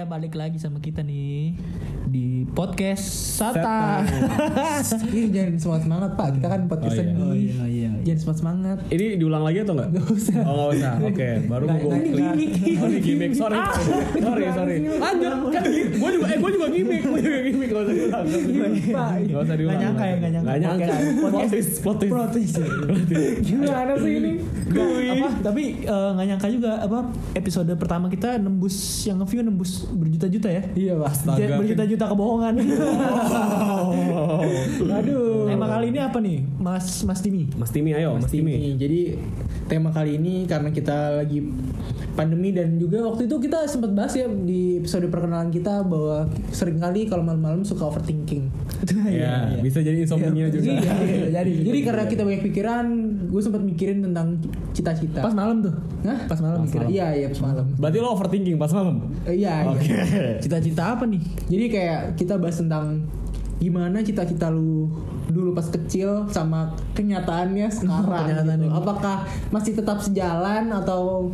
Iya, balik lagi sama kita nih di podcast Sata. Ih, jangan semangat semangat pak, kita kan podcast Oh, iya. sedih. Oh, iya, iya. Jangan semangat semangat. Ini diulang lagi atau enggak? Gak usah. Oh usah. Oke, baru Nggak- gue nggak- Oh ini gimmick. Sorry, sorry, sorry. Lanjut. Kan gue juga, eh gue juga gimmick. Gue juga gimmick. Gak usah diulang. Gak usah diulang. Pak. Gak usah diulang. Nggak nyangka ya, nggak nyangka. Nggak nyangka. Plot twist, plot twist. Gimana sih ini? Nggak, apa, tapi eh, nggak nyangka juga apa episode pertama kita nembus yang nge-view nembus berjuta-juta ya. Iya. Astaga. Berjuta-juta kebohongan. Oh. Aduh. Tema kali ini apa nih, Mas Mas Timi? Mas Timi, ayo, Mas Timi. Ini. Jadi tema kali ini karena kita lagi pandemi dan juga waktu itu kita sempat bahas ya di episode perkenalan kita bahwa sering kali kalau malam-malam suka overthinking. Ya, bisa jadi insomnia juga. Iya, iya, jadi jadi karena kita banyak pikiran, gue sempat mikirin tentang cita-cita. Pas malam tuh. Hah? Pas malam mikir. Iya, iya pas malam. Berarti lo overthinking pas malam? Eh, Iya, Oke. iya. Cita-cita apa nih? Jadi kayak kita bahas tentang gimana cita-cita lu dulu pas kecil sama kenyataannya sekarang. Kenyataannya. gitu. Apakah masih tetap sejalan atau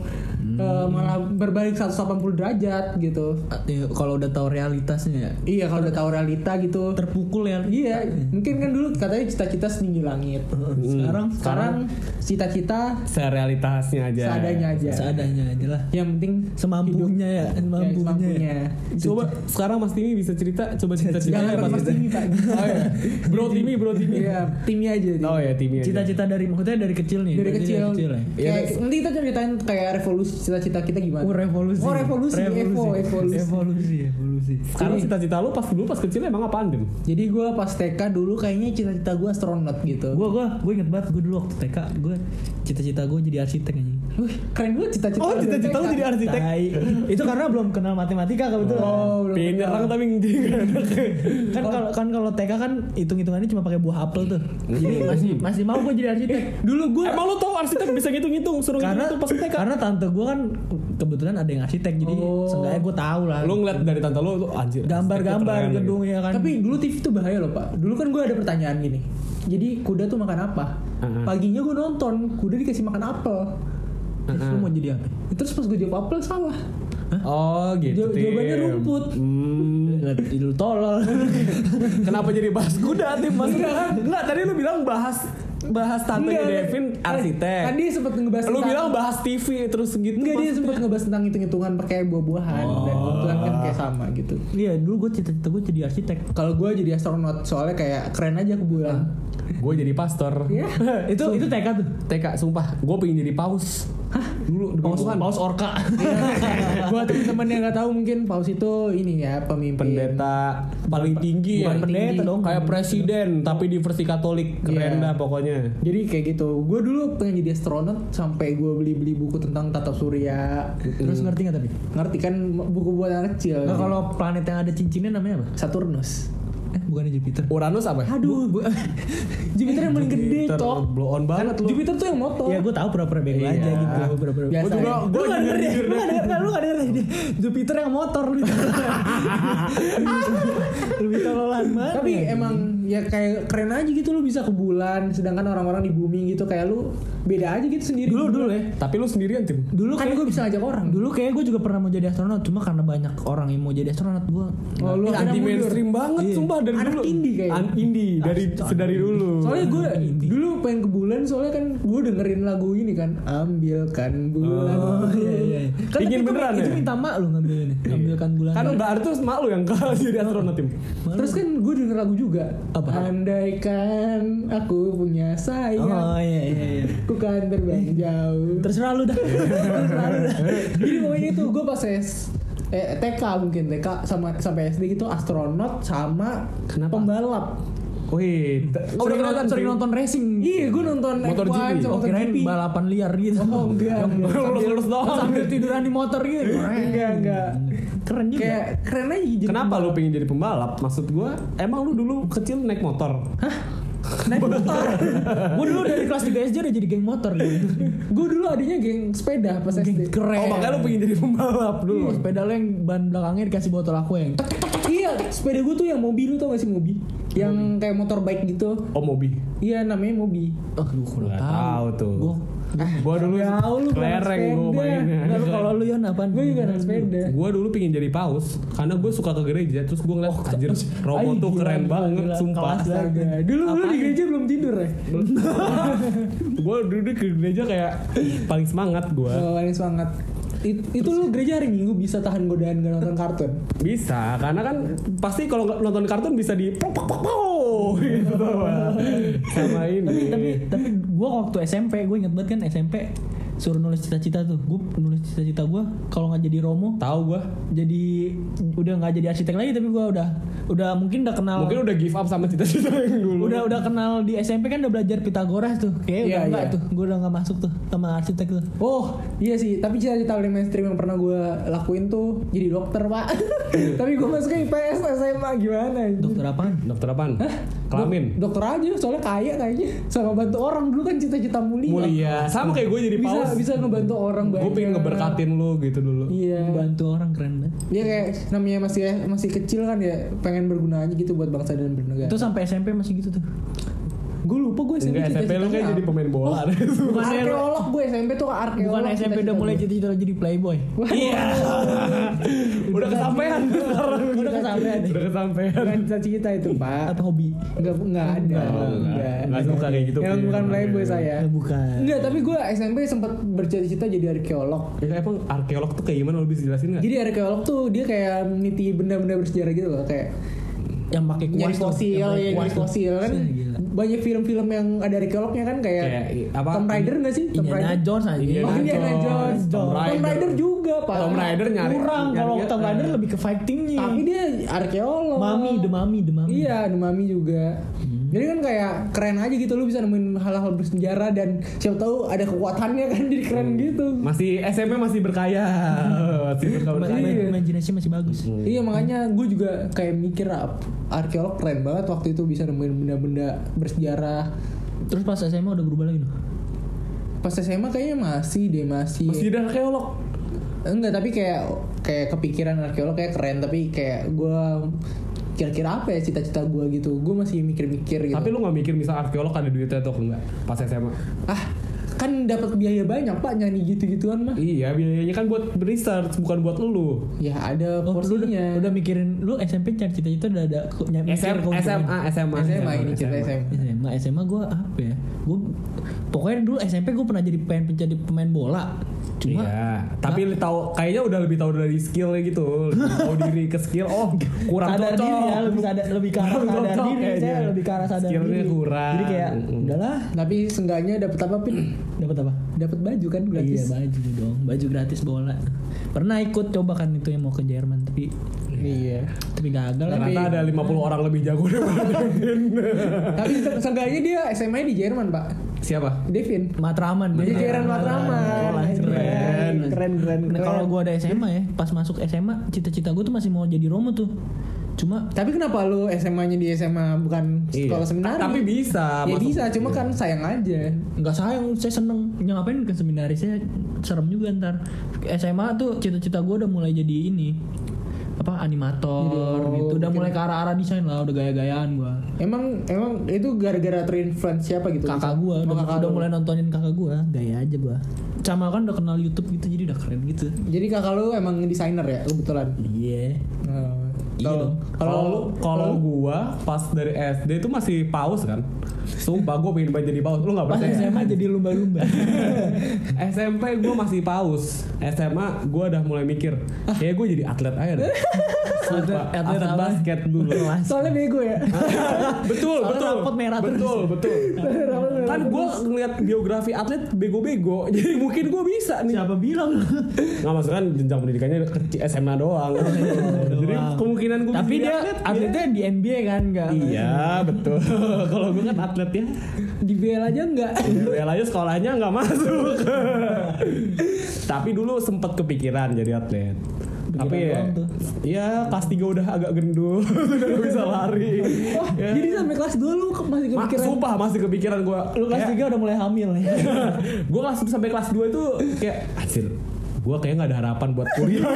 eh, malah berbalik 180 derajat gitu? Ya, kalau udah tahu realitasnya ya. Iya, kalau udah tahu realita gitu. Terpukul ya. Iya, mungkin kan dulu katanya cita-cita setinggi langit. Sekarang Sekarang cita-cita Serealitasnya aja. seadanya aja. seadanya aja lah. Yang penting Semampunya ya, semampunya. ya, semampunya. Coba sekarang Mas Timi bisa cerita, coba cerita cerita Jangan pas pas Timi, Pak. Oh iya. Bro Timi, Bro Timi. Iya, timnya aja. Tim. Oh ya Timi. Cita-cita dari maksudnya dari kecil nih. dari Berarti kecil, ya. kayak nanti kita ceritain kayak revolusi cita-cita kita gimana Oh revolusi. oh revolusi, Evo evolusi Evolusi, evolusi. Sekarang cita-cita lu pas dulu pas kecil emang apaan Dim? jadi gue pas TK dulu kayaknya cita-cita gue astronot gitu Gue gue gue inget banget gue dulu waktu TK gue cita-cita gue jadi arsitek anjing. Wih, keren banget cita-cita Oh cita-cita lu jadi arsitek? Tai. Itu karena belum kenal matematika kebetulan. oh belum kenal. nyerang tapi enak. kan kalau kan kalau TK kan hitung-hitungannya cuma pakai buah apel tuh. Jadi masih masih mau gue jadi arsitek. dulu gue Emang lu tau arsitek bisa ngitung-ngitung, suruh karena ngitung pas TK? karena tante gue kan kebetulan ada yang arsitek jadi Oh. seenggaknya gue tahu lah. Lu ngeliat dari tante lu tuh anjir. gambar-gambar gedung gitu. ya kan. tapi dulu TV tuh bahaya loh pak dulu kan gue ada pertanyaan gini jadi kuda tuh makan apa Uh-uh. paginya gue nonton kuda dikasih makan apel Terus lu mau jadi apa? terus pas gue jawab apel salah Oh gitu. Jaw- jawabannya rumput. Hmm. Lu tolol. Kenapa jadi bahas kuda Tim? Mas Enggak, tadi lu bilang bahas bahas tantenya Enggak, Devin arsitek. kan dia sempat ngebahas Lu tentang- bilang bahas TV terus gitu. Enggak dia sempat ngebahas tentang hitung-hitungan pakai buah-buahan dan kebetulan kan kayak sama gitu. Iya dulu gue cita-cita gue jadi arsitek. Kalau gue jadi astronot soalnya kayak keren aja ke bulan. Gue jadi pastor. Iya. itu itu TK tuh. TK sumpah, gue pengen jadi paus. Hah? Dulu Paus, Tuhan. paus orka. Buat teman-teman yang nggak tahu mungkin paus itu ini ya pemimpin. pendeta paling tinggi bukan ya. pendeta dong. kayak presiden tapi di versi Katolik keren Iya. dah pokoknya Jadi kayak gitu. Gue dulu pengen jadi astronot sampai gue beli-beli buku tentang tata surya. Terus ngerti nggak tapi? Ngerti kan buku buat anak kecil. Nah, kalau planet yang ada cincinnya namanya apa? Saturnus. Eh bukannya Jupiter. Uranus apa Aduh, gua- Jupiter yang paling gede, Jupiter, cok. blow on banget lu Jupiter tuh yang motor. Ya gue tahu pura-pura bego Iya. aja gitu. Pura-pura. Biasa Gua juga ya. gue Lu gak denger ya? Lu gak denger Lu gak denger dia Jupiter yang motor lu Lebih tololan banget Tapi emang ya kayak keren aja gitu lu bisa ke bulan sedangkan orang-orang di bumi gitu kayak lu beda aja gitu sendiri. Dulu dulu ya tapi lu sendirian tim Dulu kan kayak gue bisa ngajak orang. Dulu kayak gue juga pernah mau jadi astronot Cuma karena banyak orang yang mau jadi astronot Gue Oh, lu anti mainstream banget Iya. sumpah dari Anak dulu indie kayaknya. An indie dari sedari dulu Soalnya gue dulu pengen ke bulan soalnya kan gue dengerin lagu ini kan ambilkan bulan. Oh iya iya kan Ingin beneran itu, ya? Itu minta mak lu ngambil ini Ngambilkan bulan kan mbak Artu mak lu yang kalah jadi astronot tim Terus kan gue denger lagu juga. Apa? Andaikan aku punya sayang, Oh iya iya iya ku kan terbang jauh. Terserah lu dah Terserah lu dah Jadi pokoknya itu gue pas eh, TK mungkin TK sama sampai SD gitu astronot sama Kenapa? pembalap. Wih, Oh, udah nonton, sering nonton racing Iya, gue nonton Motor F1 GP. Oh kirain balapan liar gitu Oh enggak, lulus doang Sambil tiduran di motor gitu enggak, enggak. Keren juga Kayak keren aja jadi Kenapa lu pengen jadi pembalap? Maksud gua, emang lu dulu kecil naik motor? naik motor. Gue dulu dari kelas 3 SD udah jadi geng motor gitu gue dulu adanya geng sepeda pas SD. Keren Oh makanya lu pengen jadi pembalap dulu? Dulu sepeda lo yang ban belakangnya dikasih botol aku yang. Iya, sepeda gue tuh yang mobil lu tau gak sih mobil? Yang kayak motor bike gitu. Oh mobil. Iya namanya mobil. Oh, gue kurang tahu. tahu tuh. Gue Gua dulu jauh lu, kelereng gua mainnya. Lu kalau lu Yon apaan? Gue juga naik sepeda. Gue dulu pingin jadi paus karena gue suka ke gereja terus gue ngeliat anjir Romo tuh gila, keren gila, banget gila, sumpah. Dulu lu di gereja belum tidur ya? gue dulu ke gereja kayak paling semangat gue Oh, ini semangat. It- itu lu gereja hari Minggu bisa tahan godaan gak nonton kartun? bisa karena kan pasti kalau nggak nonton kartun bisa di pok pok pok gitu sama tapi ini tapi tapi gue waktu SMP gue inget banget kan SMP suruh nulis cita-cita tuh. Gue nulis cita-cita gue kalau nggak jadi Romo tahu gue jadi udah nggak jadi arsitek lagi tapi gue udah udah mungkin udah kenal mungkin udah give up sama cita-cita yang dulu. Udah udah kenal di SMP kan udah belajar Pitagoras tuh. Kayak Iya, udah enggak iya. tuh gue udah nggak masuk tuh sama arsitek tuh. Oh iya sih, tapi cita-cita paling mainstream yang pernah gue lakuin tuh jadi dokter pak. tapi gue masuknya IPS SMA gimana? anjing? dokter apaan? Dokter apaan? Kelamin. Dok- dokter aja, soalnya kaya kayaknya. Sama bantu orang dulu kan cita-cita mulia. mulia. Sama kayak gue jadi Bisa paus bisa ngebantu orang banyak. gue pengen ngeberkatin lu gitu dulu Iya. bantu orang keren banget Dia kayak namanya masih masih kecil kan ya, pengen berguna aja gitu buat bangsa dan bernegara. itu sampai SMP masih gitu tuh gue lupa gue SMP Enggak SMP lu kayak jadi pemain bola deh Bukannya lu- Arkeolog gue SMP tuh arkeolog. bukan SMP cita-cita udah mulai gue. cita-cita jadi playboy Iya. udah kesampaian sekarang. Udah kesampean. Udah kesampaian. Bukan cita-cita itu pak. atau hobi Enggak enggak ada. Oh, enggak. Enggak suka kayak gitu, Yang bukan playboy saya. Eh, bukan Enggak, tapi gue SMP sempat bercita-cita jadi arkeolog. Ya emang arkeolog tuh kayak gimana lu bisa jelasin nggak? Jadi arkeolog tuh dia kayak meniti benda-benda bersejarah gitu loh, kayak yang pakai kuas nyari fosil, ya nyari fosil kan. Banyak film-film yang ada arkeolognya kan kayak, Kayak apa? Tom Raider nggak sih? Tom Indiana Raider. Jones aja Indiana Oh, Indiana Jones, Jones. Tom Tom Raider. Raider juga, Pak. Tom Raider nyari kurang kalau Tom Raider eh, lebih ke fightingnya Tapi dia arkeolog. mami the mami the mami Iya, ada mami juga. Jadi kan kayak keren aja gitu lu bisa nemuin hal-hal bersejarah dan siapa tahu ada kekuatannya kan jadi keren gitu. masih SMP masih berkaya. masih suka Ma- berkaya. ma- imajinasi masih bagus Iya makanya gue juga kayak mikir ah, arkeolog keren banget waktu itu bisa nemuin benda-benda bersejarah. terus pas SMA udah berubah lagi loh Pas SMA kayaknya masih deh masih. Masih ada arkeolog. Enggak tapi kayak kayak kepikiran arkeolog kayak keren tapi kayak gue kira-kira apa ya cita-cita gue gitu. Gue masih mikir-mikir gitu. Tapi lu nggak mikir misal arkeolog ada duitnya atau enggak pas SMA? ah kan dapat biaya banyak pak nyanyi gitu-gituan mah. Iya biayanya kan buat research bukan buat lu. Ya ada Oh, lu udah, porsinya. udah mikirin lu SMP cari cita-cita udah ada SM, keuntungan. SMA, SMA, SMA ini cerita SMA. SMA SMA gue apa ya gue pokoknya dulu SMP gue pernah jadi pengen jadi pemain bola cuma iya, tapi lu tahu kayaknya udah lebih tahu dari skillnya gitu, lebih tahu diri ke skill. Oh, kurang sadar cocok. diri ya lebih sadar lebih ke arah Kurang sadar cocok diri kayaknya. saya lebih ke arah sadar Skillnya diri kurang. jadi kayak udahlah Tapi seenggaknya dapat apa pin? dapat apa Dapat baju kan gratis. iya baju dong baju gratis bola pernah ikut coba kan itu yang mau ke Jerman tapi Iya. tapi gagal. Ternyata ada 50 orang lebih jago daripada. Tapi se- seenggaknya dia SMA di Jerman pak. Siapa? Devin. Matraman Di Jajaran Matraman. Oh, keren Keren keren. Nah, kalau gue ada SMA ya pas masuk SMA cita-cita gue tuh masih mau jadi Romo tuh cuma Tapi kenapa lu SMA-nya di SMA bukan Iya. sekolah seminari? Tapi bisa. Ya masuk- bisa, cuma kan sayang aja. nggak sayang saya seneng ya ngapain ke seminari saya serem juga ntar SMA tuh cita-cita gue udah mulai jadi ini apa animator Jadi, oh, gitu udah mulai ke arah-arah desain lah udah gaya-gayaan gue Emang emang itu gara-gara terinfluence siapa gitu? kakak gue Oh, udah, kakak udah mulai nontonin kakak gue gaya aja gue sama kan udah kenal YouTube gitu jadi udah keren gitu Jadi kakak lu emang desainer ya kebetulan. iya Oh. Iya dong. Kalau kalau gua pas dari SD itu masih paus kan. Sumpah gua pengen banget jadi paus. Lu nggak pas percaya? SMA jadi lumba-lumba SMP gue masih paus SMA gue udah mulai mikir kayak gue jadi atlet aja deh Sumpah, Atlet- atlet basket dulu soalnya bego ya. betul Soalnya betul rapot merah terus. betul betul kan gue ngeliat biografi atlet bego-bego jadi mungkin gue bisa nih siapa bilang nggak maksud kan jenjang pendidikannya kecil SMA doang jadi Doang. kemungkinan gue tapi dia atletnya di NBA kan enggak iya betul kalau gue kan atlet ya Di BL aja enggak. BL aja sekolahnya nggak masuk. Tapi dulu sempet kepikiran jadi atlet. Tapi ya, ya kelas 3 udah agak gendut, udah gak bisa lari. Wah, Ya. jadi sampai kelas 2 lu masih Ma- kepikiran. sumpah masih kepikiran gue. lu kelas 3 udah mulai hamil ya gue kelas sampai kelas 2 itu kayak anjir gue kayaknya nggak ada harapan buat kuliah.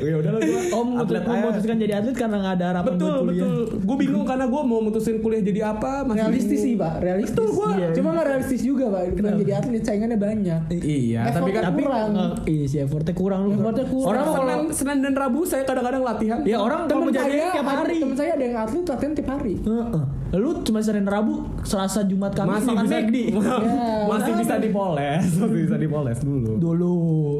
ya udahlah gue Oh, memutus- memutuskan jadi atlet karena nggak ada harapan Betul buat kuliah. betul. Gue bingung karena gue mau mutusin kuliah jadi apa. Masih realistis sih pak realistis Betul, gua- Iya. cuma nggak realistis juga pak Bukan jadi atlet saingannya banyak Iya, Effort tapi kan tapi kurang. Nggak- iya sih effortnya kurang lu. Effortnya kurang. Orang kalau Senin, Senin dan Rabu saya kadang-kadang latihan. ya orang temen mau jadi saya tiap hari. temen saya ada yang atlet latihan tiap hari Heeh. Lu cuma Senin Rabu, Selasa, Jumat, Kamis masih makan bisa McD. masih bisa dipoles, masih bisa dipoles dulu. Dulu.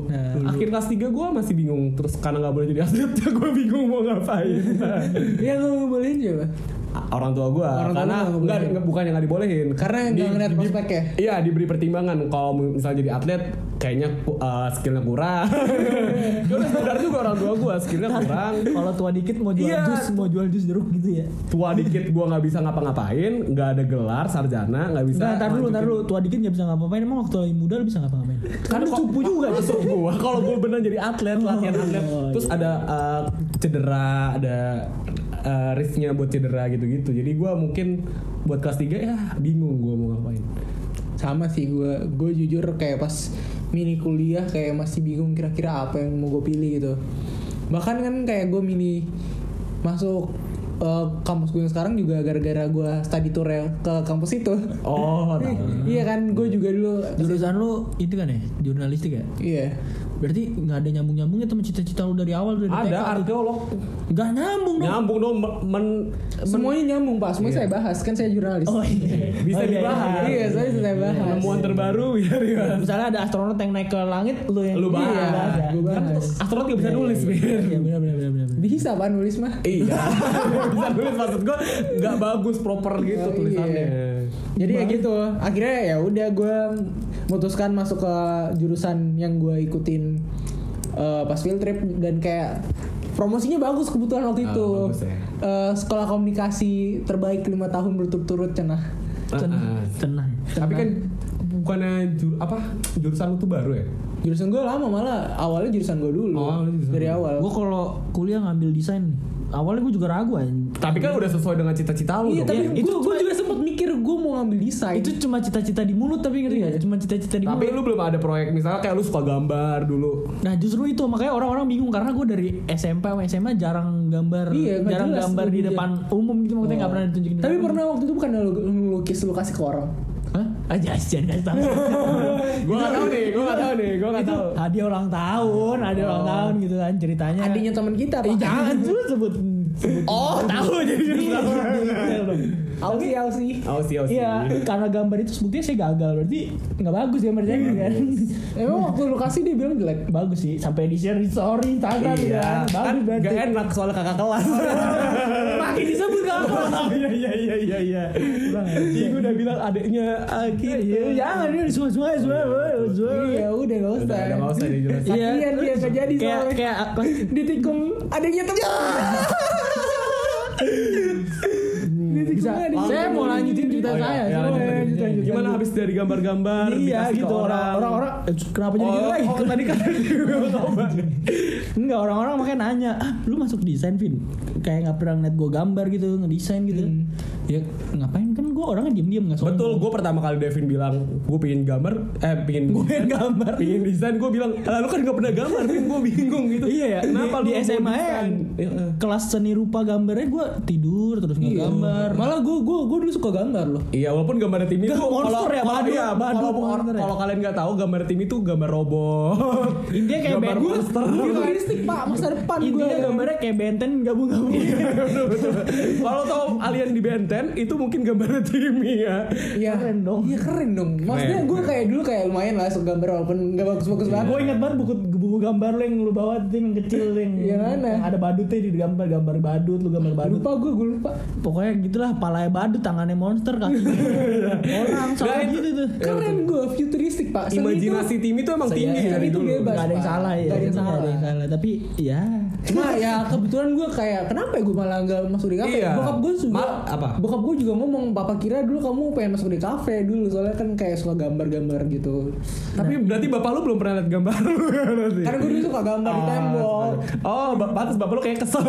Nah, akhir kelas 3 gue masih bingung. Terus karena nggak boleh jadi atlet gue bingung mau ngapain. Iya nggak ngebolehin siapa? Orang tua gue Orang tua karena lu nggak nggak bolehin. nggak- nggak dibolehin Karena Di- nggak ngeliat prospek ya? iya diberi pertimbangan kalau misalnya jadi atlet kayaknya uh, skillnya kurang Terus sadar juga orang tua gue skillnya kurang Kalau tua dikit mau jual Iya. jus, mau jual jus jeruk gitu ya. tua dikit gue nggak bisa ngapa-ngapain nggak ada gelar sarjana nggak bisa Enggak, ntar dulu, lanjutin. dulu. Tua dikit nggak bisa ngapa-ngapain. Emang waktu lagi muda lu bisa ngapa-ngapain? kan cupu juga. justru gua kalau gue bener jadi atlet latihan atlet Oh, terus ada uh, cedera ada uh, risknya buat cedera gitu-gitu jadi gue mungkin buat kelas 3 ya bingung gue mau ngapain Sama sih gue gue jujur kayak pas mini kuliah kayak masih bingung kira-kira apa yang mau gue pilih gitu. Bahkan kan kayak gue mini masuk eh, kampus gue yang sekarang juga gara-gara gue study tour ya ke kampus itu. oh iya kan gue juga dulu Jurusan lu itu kan ya, jurnalistik ya? iya Berarti nggak ada nyambung-nyambungnya sama cita-cita lu dari awal dari TK ada tuh. arkeolog Nggak nyambung dong. nyambung dong men, men- semuanya nyambung pak semuanya saya bahas kan saya jurnalis Oh iya. bisa Oh, iya, dibahas iya. iya saya saya bahas penemuan terbaru ya dibahas. Misalnya ada astronot yang naik ke langit, lu yang Lu bahas. Iya, ya. Bahas. astronot gak bisa nulis Bin. Iya benar benar benar benar. bisa pak nulis mah iya bisa nulis maksud gue nggak bagus proper gitu Oh, tulisannya iya. jadi ya gitu akhirnya ya udah gue memutuskan masuk ke jurusan yang gue ikutin eh, pas field trip dan kayak promosinya bagus kebetulan waktu Ah, itu. bagus ya. Eh, sekolah komunikasi terbaik lima tahun berturut-turut cenah. Ah, Tenang. Tapi kan bukannya jur, apa jurusan lu tuh baru ya? jurusan gue lama malah awalnya jurusan gue dulu Oh, jurusan dari awal. Gue kalau kuliah ngambil desain, awalnya gue juga ragu anjing. Tapi kan udah sesuai dengan cita-cita lu iya dong. tapi Iya, gue itu juga sempet mikir gue mau ngambil desain Itu cuma cita-cita di mulut tapi ngerti gak? Cuma cita-cita di Tapi mulut. lu belum ada proyek misalnya kayak lu suka gambar dulu. Nah justru itu makanya orang-orang bingung karena gue dari SMP sama SMA jarang gambar, Iya, jarang jelas gambar di depan umum gitu maksudnya nggak pernah ditunjukin. di tapi pernah waktu itu bukan lu lukis lu kasih ke orang? Aja jangan kasih tahu. Gua gak tahu nih, gua gak tahu nih, gua gak tahu. hadiah ulang tahun, hadiah ulang tahun gitu kan ceritanya. adiknya teman kita Eh, jangan tuh sebut. Oh, tahu jadi Iya, detail dong. Ausi Ausi oh, sih. Iya, karena gambar itu sebutnya saya gagal berarti nggak bagus gambarnya gitu kan. Emang waktu lu kasih dia bilang jelek bagus sih, sampai di share di story Instagram Iya, kan. kan Bagus berarti. gak enak soalnya kakak kelas. Makin disebut kakak. Iya iya iya iya iya. Iya, gua udah bilang adiknya ah, gitu. Iya, jangan ini semua semua semua semua. Iya udah gak usah Udah, gak usah dijelasin. Iya, dia gak jadi kayak soalnya kayak Ditikung adiknya temen bisa. Saya mau lanjutin cerita Oh, iya. saya. Ya. Gimana habis dari gambar-gambar? Iya dikasih ke gitu orang orang eh, kenapa jadi Oh, gitu lagi? oh, tadi kan Enggak orang-orang makanya nanya, ah lu masuk desain Vin? Kayak nggak pernah ngeliat gue gambar gitu, ngedesain gitu. Ya ngapain kan gue orangnya diem-diem nggak sombong. Betul, gue pertama kali Devin bilang gue pengen gambar, eh pengen Gue gambar. pengen desain, gue bilang, lalu kan gak pernah gambar, gue bingung gitu. Iya ya, Kenapa di, lu di SMA ya? Iya. kelas seni rupa gambarnya gue tidur terus nggak gambar. Malah gue gue gue dulu suka gambar loh Iya, walaupun gambar tim itu Nggak, monster ya, kalau badut, iya, badut, kalau ya. kalian nggak tahu gambar tim itu gambar robot. Intinya kayak gambar monster. Futuristik pak masa depan gue Intinya gambarnya kayak benten gabung-gabung. Betul. Kalau tahu alien di Benten itu mungkin gambar Timmy ya. Iya Keren dong. Iya keren dong Maksudnya gue kayak dulu kayak lumayan lah suka gambar walaupun gak bagus-bagus banget Gue ingat banget buku buku gambar lo yang lu bawa tuh yang kecil yang, Yang mana? ada badutnya di gambar gambar badut lu gambar badut. Lupa gue gue lupa Pokoknya gitulah palanya badut tangannya monster kaki orang soalnya Nah, itu- gitu tuh. Keren gue futuristik pak Seni Imajinasi Timmy itu emang tinggi ya, dari itu dulu. bebas. Gak ada yang salah ya. Nggak ada yang salah. ada yang salah. Tapi ya Cuma ya kebetulan gue kayak kenapa ya gue malah nggak masuk di kafe? Iya. Bokap gue juga Ma- apa? Bokap gue juga ngomong papa kira dulu kamu pengen masuk di kafe dulu soalnya kan kayak suka gambar-gambar gitu. Tapi berarti bapak lu belum pernah lihat gambar lu ya berarti? Karena gue dulu suka gambar di tembok. Oh, ba- pantas bapak lu kayak kesel.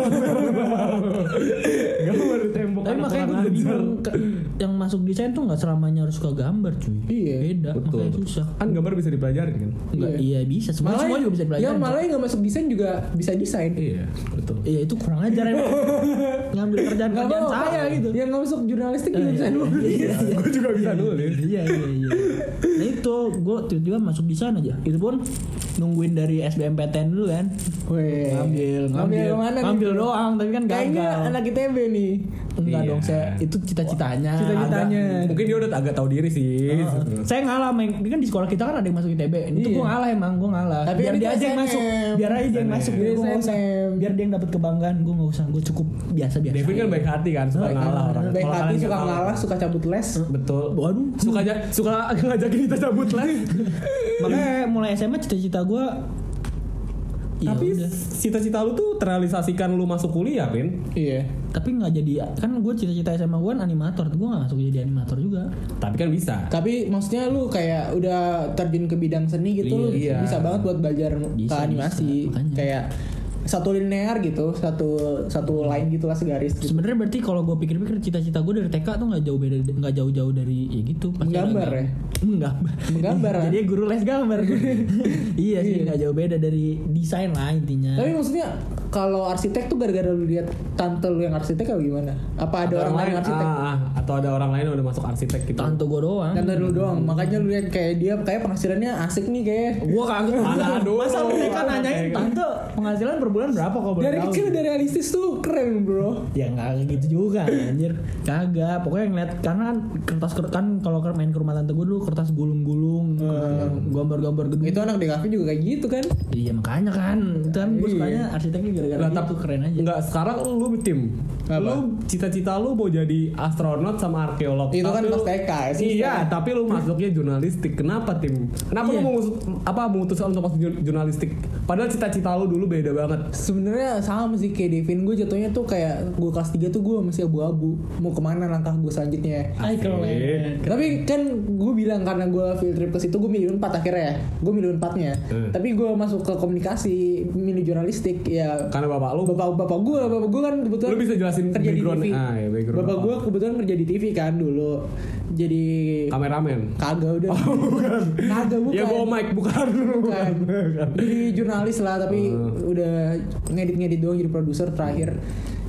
gambar di tembok. tapi makanya gue. Bingung ke- yang masuk desain tuh nggak selamanya harus suka gambar cuy. Iya, Beda, Betul. makanya susah. Kan gambar bisa dipelajarin kan? Enggak, iya. bisa. Semua semua juga bisa belajar. Ya malah yang nggak masuk desain juga bisa desain. Iya, betul. Iya itu kurang ajar emang. Ngambil kerjaan Nggak kerjaan saya gitu. Yang nggak masuk jurnalistik juga bisa nulis. Iya, iya. Gue juga bisa nulis. Iya iya iya. Nah itu gue tiba-tiba masuk desain aja. Itu pun nungguin dari SBMPTN dulu kan. Weh. Ngambil, Ngambil nih? ngambil doang, tapi kan Kayaknya gagal. anak ITB nih. Enggak Iya. dong, saya itu cita-citanya. Cita-citanya. Mungkin dia udah agak tahu diri sih. Saya ngalah, main. Ini kan di sekolah kita kan ada yang masuk ITB. Itu Iya. gue ngalah emang, gue ngalah. Tapi biar kan dia aja yang masuk, biar aja yang masuk. Biar, usah. SNM. biar dia yang dapat kebanggaan, gue nggak usah. Gue cukup biasa-biasa. Devin kan baik hati kan, suka Baik ngalah hati. orang. Baik hati suka ngalah, suka cabut les. Betul. Waduh. Suka aja suka ngajakin kita cabut les. Makanya mulai SMA cita-cita gue Ya Tapi udah. cita-cita lu tuh terrealisasikan lu masuk kuliah, Pin. Iya. tapi nggak jadi kan gue cita-cita SMA gue kan animator gue nggak masuk jadi animator juga Tapi kan bisa. Tapi maksudnya lu kayak udah terjun ke bidang seni gitu, lu Iya. bisa banget buat belajar ke Bisa, animasi. bisa, makanya. Kayak satu linear gitu, satu satu line gitulah segaris. Gitu. sebenarnya berarti kalau gue pikir-pikir cita-cita gue dari TK tuh nggak jauh beda nggak jauh-jauh dari ya gitu pasti Menggambar gam- ya? menggambar Menggambar, jadi guru les gambar iya sih nggak jauh beda dari desain lah intinya Tapi maksudnya kalau arsitek tuh gara-gara lu lihat tante lu yang arsitek atau gimana? Apa ada orang lain yang arsitek? ah, ah, atau ada orang lain yang udah masuk arsitek gitu. tante gue doang Tante lu doang, makanya lu lihat kayak dia kayak penghasilannya asik nih kayak. gue kagak masa lu TK nanyain tante penghasilan per bulan berapa kok Dari kecil udah realistis tuh keren bro. ya nggak gitu juga anjir kagak pokoknya ngeliat karena kan kertas kan kalau main ke rumah tante gue dulu kertas gulung-gulung gambar-gambar gedung Itu anak di kafe juga kayak gitu kan? iya makanya kan itu kan gue Iya. sukanya arsiteknya gara-gara Lah, gitu tapi- keren aja Enggak, sekarang lu tim. Apa? Lu cita-cita lu mau jadi astronot sama arkeolog. Itu kan pas TK sih. Iya, tapi lu masuknya jurnalistik. Kenapa tim? Kenapa Iya. lu mau apa memutuskan untuk masuk jur- jurnalistik? Padahal cita-cita lu dulu beda banget. Sebenarnya sama sih kayak Devin gue jatuhnya tuh kayak gue kelas 3 tuh gue masih abu-abu mau ke mana langkah gue selanjutnya. Ay, keren. Tapi kan gue bilang karena gue field trip ke situ gue milih unpad akhirnya ya. Gue milih unpadnya. Hmm. Tapi gue masuk ke komunikasi, milih jurnalistik ya. Karena bapak lu Bapak bapak gue, bapak gue kan kebetulan Lu bisa jelasin kerja di TV. ah, ya, background bapak bapak. gue kebetulan kerja di TV kan dulu. Jadi kameramen. kagak udah. Kagak bukan. Ya gua mic bukan. Bukan. Jadi jurnalis lah tapi Hmm. udah ngedit-ngedit doang jadi produser terakhir.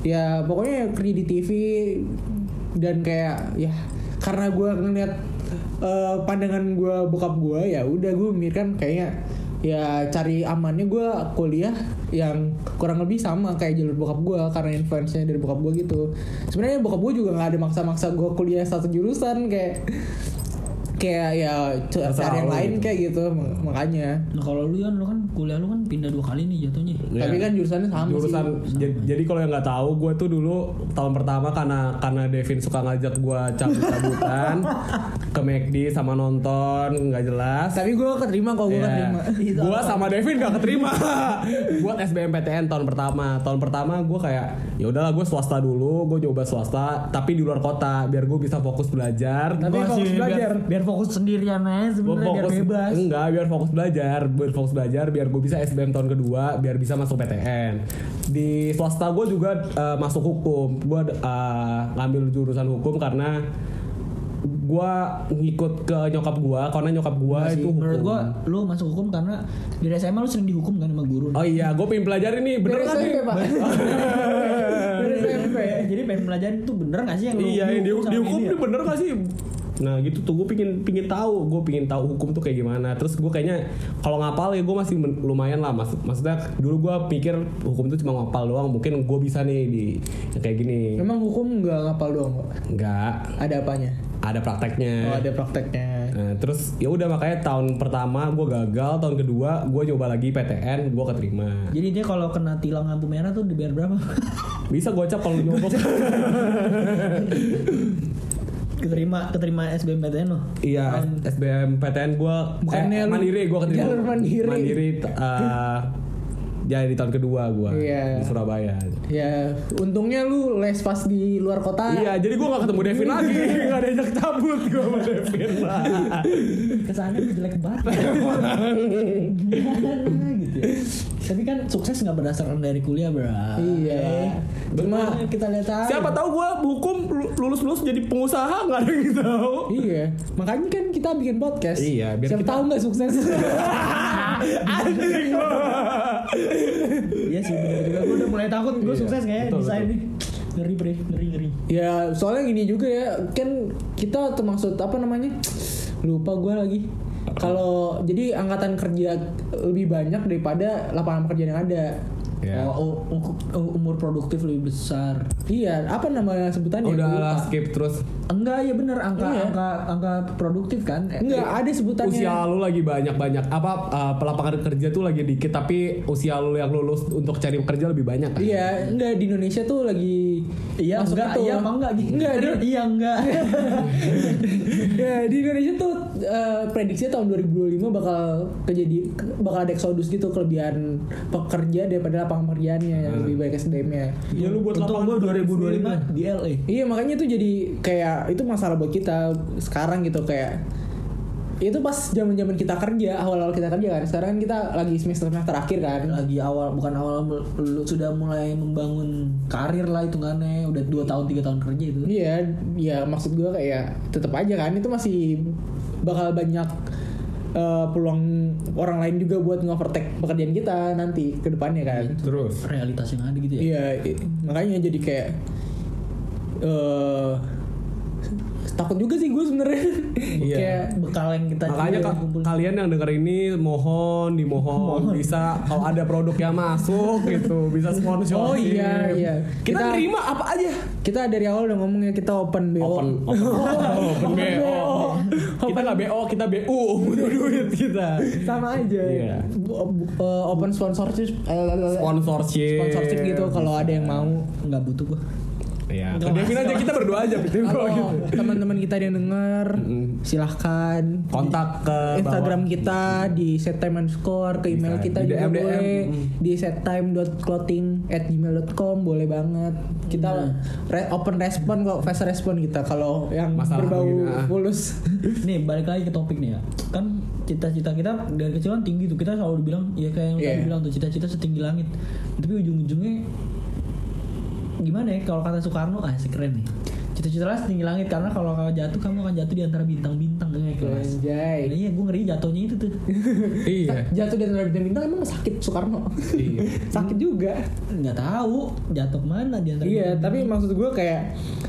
Ya pokoknya kerja di TV dan kayak ya karena gue ngeliat eh, pandangan gue bokap gue ya udah gue mikir kan kayaknya ya cari amannya gue kuliah yang kurang lebih sama kayak jalur bokap gue karena influence-nya dari bokap gue gitu. Sebenarnya bokap gue juga nggak ada maksa-maksa gue kuliah satu jurusan kayak kayak ya cari yang lain gitu. kayak gitu mak- makanya nah kalau lu kan lu kan kuliah lu kan pindah dua kali nih jatuhnya Iya. tapi kan jurusannya sama jurusan sih j- jadi kalau yang nggak tahu gue tuh dulu tahun pertama karena karena Devin suka ngajak gue cabut-cabutan ke McD sama nonton nggak jelas tapi gue keterima kok gue Iya. keterima Gua sama Devin gak keterima buat SBMPTN tahun pertama. Tahun pertama gue kayak ya udahlah gue swasta dulu, gue coba swasta tapi di luar kota biar gue bisa fokus belajar. Tapi Gua fokus belajar. biar, biar fokus sendirian aja sebenarnya biar bebas enggak biar fokus belajar biar fokus belajar biar gue bisa SBM tahun kedua biar bisa masuk PTN di swasta gue juga eh, masuk hukum gue eh, ngambil jurusan hukum karena gue ngikut ke nyokap gue karena nyokap gue itu hukum menurut gua lu masuk hukum karena di SMA lu sering dihukum kan sama guru Oh iya, gue pengen pelajarin nih, bener Dari kan SMP, nih? Pak. Dari SMP. jadi pengen belajarin tuh bener gak sih yang lu Iya, yang di, sama dihukum ini ya? bener gak sih? Nah gitu tuh gue pingin pingin tahu, gue pingin tahu hukum tuh kayak gimana. Terus gue kayaknya kalau ngapal ya gue masih lumayan lah. Maksud, maksudnya dulu gue pikir hukum tuh cuma ngapal doang. Mungkin gue bisa nih di kayak gini. memang hukum nggak ngapal doang kok Enggak, ada apanya ada prakteknya. oh ada prakteknya Nah, terus ya udah makanya tahun pertama gue gagal, tahun kedua gue coba lagi PTN, gue keterima. jadi dia kalau kena tilang lampu merah tuh dibayar berapa Bisa gocap kalau lu nyogok. keterima keterima SBMPTN lo Iya, SBM PTN gue Bukannya eh, mandiri gue keterima. jalur mandiri. Mandiri eh, ya di tahun kedua gue Iya. di Surabaya. ya untungnya lu les pas di luar kota Iya, jadi gue gak ketemu Devin lagi, gak ada ajak cabut gue sama Devin lah. kesannya jelek banget Tapi kan sukses nggak berdasarkan dari kuliah, bro. Iya. Cuma Cuma kita lihat aja. Siapa tahu gue hukum lulus lulus jadi pengusaha nggak ada yang tahu. Iya, makanya kan kita bikin podcast. Iya, biar Siapa kita- tahu nggak sukses. Anjing. Iya sih bener juga. Gue udah mulai takut gue Iya, sukses kayak desain nih. Ngeri bre, ngeri ngeri. ya soalnya gini juga ya, kan kita termasuk apa namanya? Lupa gue lagi. Kalau jadi angkatan kerja lebih banyak daripada lapangan pekerjaan yang ada. Ya. Oh, u- u- umur produktif lebih besar. Iya, apa nama sebutannya? Udah lah skip terus. Enggak ya bener angka Iya. angka angka produktif kan? Enggak, ada sebutannya. Usia lu lagi banyak-banyak apa uh, pelapangan kerja tuh lagi dikit tapi usia lu yang lulus untuk cari pekerja lebih banyak kan? Iya, enggak di Indonesia tuh lagi Iya masuk enggak, iya emang enggak gitu. Enggak, di, iya enggak. ya, di Indonesia tuh eh, prediksinya tahun 2025 bakal kejadi bakal ada eksodus gitu kelebihan pekerja daripada lapangan pekerjaannya yang lebih baik SDM-nya. Ya lu buat Untung gue lapangan 2025 di LA. Iya makanya itu jadi kayak itu masalah buat kita sekarang gitu kayak itu pas zaman zaman kita kerja awal awal kita kerja kan sekarang kan kita lagi semester semester akhir kan lagi awal bukan awal lu sudah mulai membangun karir lah hitungannya udah 2 tahun 3 tahun kerja itu Iya, ya maksud gue kayak tetap aja kan itu masih bakal banyak eh, peluang orang lain juga buat nge-overtake pekerjaan kita nanti ke depannya kan. Terus. realitas yang ada gitu ya Iya, makanya jadi kayak eh takut juga sih gue sebenarnya. Iya. kayak bekal yang kita Makanya ka- kumpul. kalian yang denger ini mohon dimohon bisa kalau ada produk yang masuk gitu bisa sponsor. Oh, iya, iya. Kita, Kita- terima apa aja. kita dari awal udah ngomongnya kita open BO. Open open, open BO. Kita nggak BO, kita BU butuh duit kita. sama aja. Iya. Bu- eh, open sponsorship eh, Sponsorship. sponsorship gitu kalau ada yang mau. nggak butuh gua Iya. Ke Devin aja kita berdua aja gitu. Kalau teman-teman kita yang denger, silahkan Kontak ke Instagram bawah. kita di settime underscore ke email Bisa. kita Di juga DM, DM. boleh Mm. di settime.clothing at gmail.com boleh banget kita re- open respon kok fast respon kita kalau yang Masalah berbau begini, ah. fulus nih balik lagi ke topik nih ya kan cita-cita kita dari kecil kan tinggi tuh kita selalu dibilang ya kayak yang tadi bilang tuh cita-cita setinggi langit tapi ujung-ujungnya gimana ya kalau kata Soekarno ah keren nih. Cita-cita lah setinggi langit karena kalau kau jatuh kamu akan jatuh di antara bintang-bintang kayak kelas Anjay. iya gue ngeri jatuhnya itu tuh Iya. jatuh di antara bintang-bintang emang sakit Soekarno Iya. sakit juga nggak tahu jatuh ke mana di antara Iya, tapi maksud gue kayak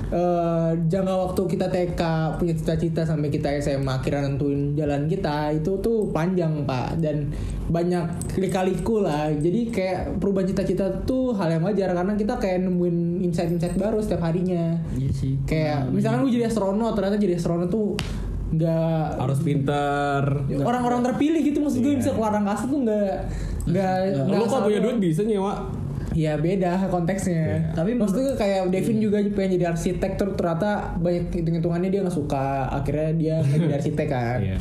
eh jangka waktu kita TK punya cita-cita sampai kita SMA akhirnya nentuin jalan kita itu tuh panjang pak dan banyak lika-liku lah. Jadi kayak perubahan cita-cita tuh hal yang wajar karena kita kayak nemuin insight-insight baru setiap harinya. iya sih Kayak misalkan gue jadi astronot ternyata jadi astronot tuh nggak Harus pinter. orang-orang terpilih gitu maksud gue bisa keluar angkasa tuh nggak nggak nggak Lu kok punya duit bisa nyewa? Ya beda konteksnya. Tapi Tapi maksudnya kayak Devin juga pengen jadi arsitek ter- ternyata banyak hitung-hitungannya dia nggak suka. Akhirnya dia jadi arsitek kan. Iya.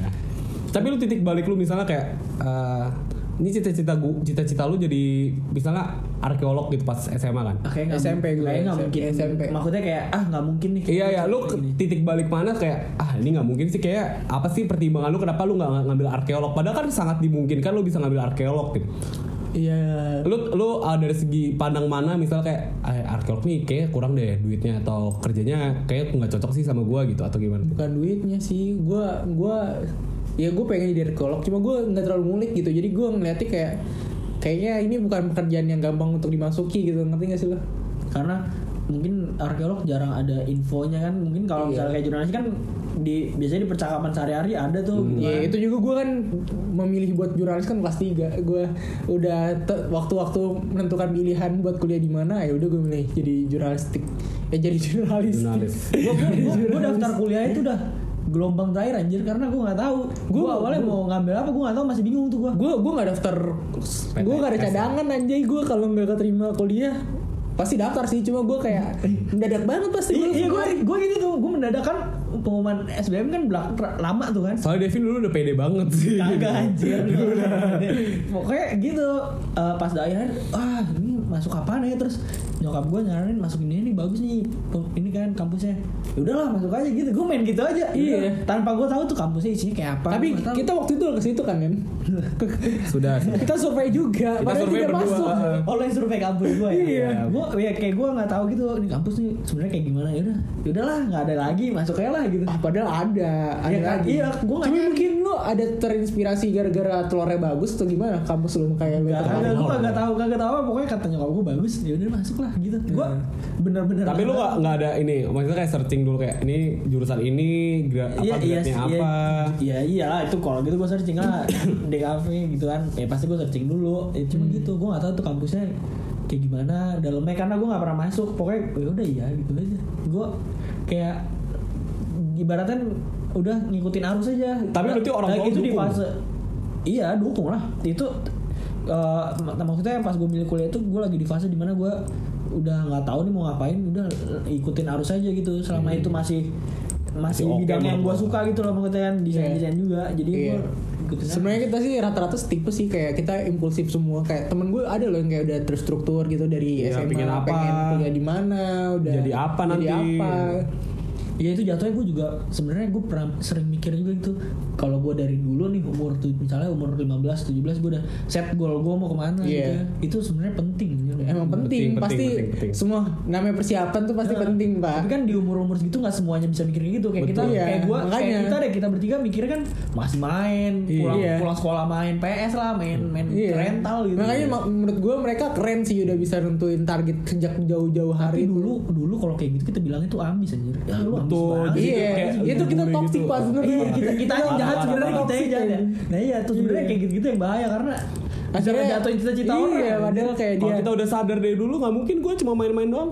Tapi lu titik balik lu misalnya kayak eh, ini cita-cita gua, cita-cita lu jadi misalnya arkeolog gitu pas SMA kan? Kayak nggak SMP gue, kayak nggak mungkin SMP. maksudnya kayak ah nggak mungkin nih Iya ya, lu Gini. titik balik mana kayak ah ini nggak mungkin sih kayak apa sih pertimbangan lu kenapa lu nggak ngambil arkeolog? Padahal kan sangat dimungkinkan lu bisa ngambil arkeolog gitu. Iya. Lu lu ah, dari segi pandang mana misalnya kayak ah, arkeolog nih kayak kurang deh duitnya atau kerjanya kayak nggak cocok sih sama gua gitu atau gimana? Bukan duitnya sih. Gua gua ya gue pengen jadi arkeolog cuma gue nggak terlalu ngulik gitu. Jadi gue ngeliatnya kayak kayaknya ini bukan pekerjaan yang gampang untuk dimasuki gitu. Ngerti gak sih lo? Karena mungkin arkeolog jarang ada infonya kan. Mungkin kalau Iya. misalnya kayak jurnalis kan di biasanya di percakapan sehari-hari ada tuh. Gitu Ya itu juga gue kan memilih buat jurnalis kan kelas 3 Gue udah waktu-waktu menentukan pilihan buat kuliah di mana ya udah gue milih jadi jurnalistik. Ya jadi jurnalis. Jurnalis. gua daftar kuliah itu udah gelombang terakhir anjir. Karena gue nggak tahu. Gue Gua- awalnya mau ngambil apa gue nggak tahu masih bingung tuh gue Gue gue nggak daftar Gue gak ada cadangan anjay. Gue kalau nggak keterima kuliah Pasti daftar sih. Cuma gue kayak Mendadak banget pasti iya, iya gue Gua- gue gitu tuh gue mendadak kan pengumuman SBM kan belakang lama tuh kan. Soalnya Devin dulu udah pede banget sih. Kagak anjir. Pokoknya gitu Eh, Pas akhir Ah ini masuk apa nih terus nyokap gue nyaranin masuk ini nih bagus nih ini kan kampusnya ya udahlah masuk aja gitu gue main gitu aja Iya. Tanpa gue tahu tuh kampusnya isinya kayak apa Tapi Gua nggak tahu. kita waktu itu ke situ kan men. Sudah. kita survei juga. Kita padahal survei tidak berdua. masuk. Oh lo yang survei kampus gue ya? Iya. Gue ya kayak gue nggak tahu gitu ini kampus nih sebenarnya kayak gimana ya udah ya udahlah nggak ada lagi masuk aja lah gitu. Ah, padahal ada, ada Iya kan? lagi. Iya, gua nggak nyari. mungkin lu ada terinspirasi gara-gara telurnya bagus atau gimana? Kampus lu kayak lu Gak, tertarik? kagak, gue kagak tahu, kagak tahu pokoknya kata nyokap gue bagus, ya udah masuk lah gitu. Gue bener-bener. Tapi lu nggak nggak ada ini, maksudnya kayak searching dulu kayak ini jurusan ini, gra- apa Iya, iya, grade-nya iya, apa? iya, iya lah itu kalau gitu gue searching lah DKV gitu kan, ya pasti gue searching dulu. Ya, cuma gitu, gue nggak tahu tuh kampusnya kayak gimana dalamnya karena gue nggak pernah masuk. Pokoknya ya udah iya gitu aja. Gue kayak ibaratnya udah ngikutin arus aja. Tapi berarti orang Nah, tua itu di dukung? fase iya dukung lah itu eh, mak- maksudnya pas gue milih kuliah itu gue lagi di fase di mana gue udah nggak tahu nih mau ngapain udah ikutin arus aja gitu selama itu masih masih oke bidang yang gue suka gitu loh maksudnya kan desain desain juga jadi Iya. gue. Sebenarnya kita sih rata-rata tipe sih kayak kita impulsif semua kayak temen gue ada loh yang kayak udah terstruktur gitu dari Iya, SMA pengen apa. pengen kuliah di mana udah Jadi apa jadi nanti. apa Ya itu jatuhnya gue juga sebenarnya gue pernah sering mikir juga gitu kalau gue dari dulu nih umur tuh misalnya umur 15 17 gue udah set goal gue mau ke mana gitu Iya. ya. Itu sebenarnya penting. Ya. emang Penting, penting, penting, pasti penting, penting. semua namanya persiapan tuh pasti Nah, penting pak Tapi kan di umur-umur segitu nggak semuanya bisa mikir gitu. Kayak kita Betul. Iya, kayak gua kayak makanya. kita deh kita bertiga mikirnya kan masih main, pulang Iya. pulang sekolah main PS lah, main main Iya. rental gitu. Makanya ma- menurut gue mereka keren sih udah bisa nentuin target sejak jauh-jauh tapi hari dulu dulu kalau kayak gitu kita bilangnya tuh ambis anjir. Ya lu Betul. banget. Jadi Iya, kayak itu kita toxic gitu. pas sebenarnya. Iya, kita kita jahat sebenarnya kita jahat ya. Nah iya tuh sebenarnya kayak gitu-gitu yang bahaya karena Bisa jatuhin cita-cita orang. Iya, padahal kayak Kalau dia kita udah sadar dari dulu nggak mungkin gue cuma main-main doang.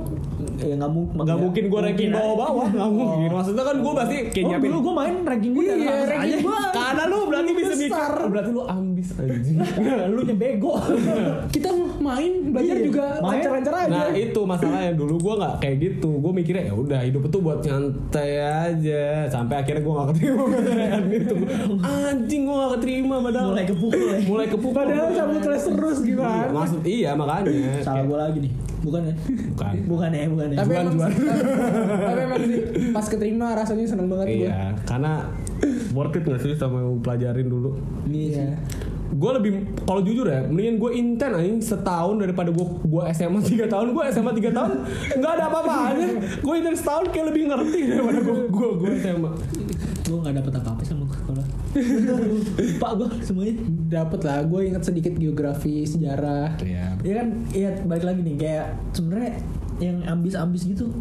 Ya nggak mungkin Nggak mungkin gue ranking bawah-bawah, nggak mungkin. Maksudnya kan gue pasti kayak Oh, dulu gue main ranking gue Iya, ranking gua Karena lu berarti bisa besar. Berarti lu ambis anjing. lu nya bego. kita main belajar Iya, juga lancar-lancar aja. Nah itu masalahnya dulu gue nggak kayak gitu gue mikirnya ya udah hidup itu buat nyantai aja sampai akhirnya gue nggak keterima PTN gitu anjing gue nggak keterima padahal Mulai kepukul ya. mulai kepukul Padahal cabut les terus gimana? maksud iya makanya Salah gue lagi nih. Bukan ya? bukan Bukan ya, bukan ya. tapi Jual, emang, jual. tapi emang sih pas keterima rasanya seneng banget gue. iya karena worth it nggak sih sama yang pelajarin dulu Ini Iya. gue lebih kalau jujur ya mendingan gue inten aja setahun daripada gue gue SMA 3 tahun gue SMA 3 tahun nggak ada apa-apanya gue inten setahun kayak lebih ngerti daripada gue gue gue SMA gue gak dapet apa-apa sama sekolah lupa gue semuanya Dapet lah, gue inget sedikit geografi, sejarah. Iya. ya kan iya balik lagi nih kayak sebenarnya yang ambis-ambis gitu.